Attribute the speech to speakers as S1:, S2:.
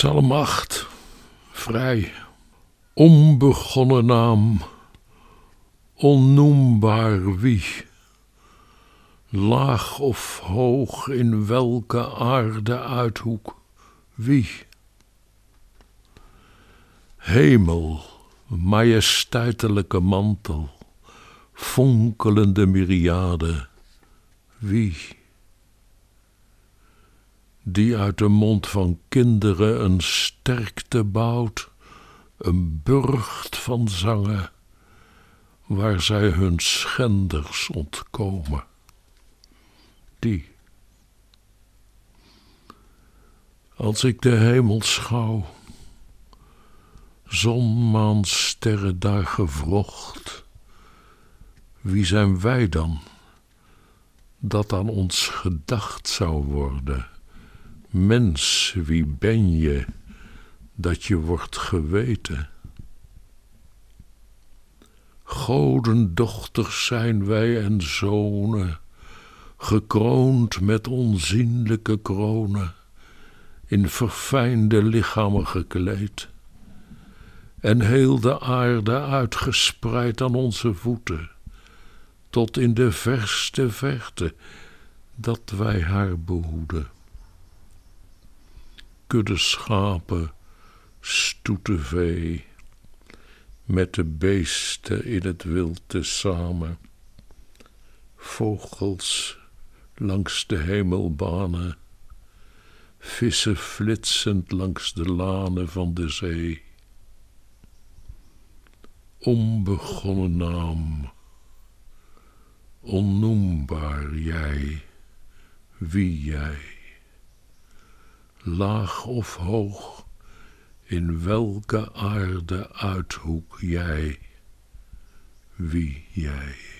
S1: Psalm 8, vrij, onbegonnen naam, onnoembaar wie, laag of hoog in welke aarde uithoek, wie. Hemel, majesteitelijke mantel, fonkelende myriade, wie? Die uit de mond van kinderen een sterkte bouwt, een burcht van zangen, waar zij hun schenders ontkomen. Die. Als ik de hemel schouw, zon, maan, sterren daar gevrocht, wie zijn wij dan, dat aan ons gedacht zou worden? Mens, wie ben je dat je wordt geweten? Godendochters zijn wij en zonen, gekroond met onzienlijke kronen, in verfijnde lichamen gekleed, en heel de aarde uitgespreid aan onze voeten, tot in de verste verte, dat wij haar behoeden kudde schapen, stoete vee, met de beesten in het wild te samen, vogels langs de hemelbanen, vissen flitsend langs de lanen van de zee. Onbegonnen naam, onnoembaar jij, wie jij laag of hoog, in welke aarde uithoek jij, wie jij.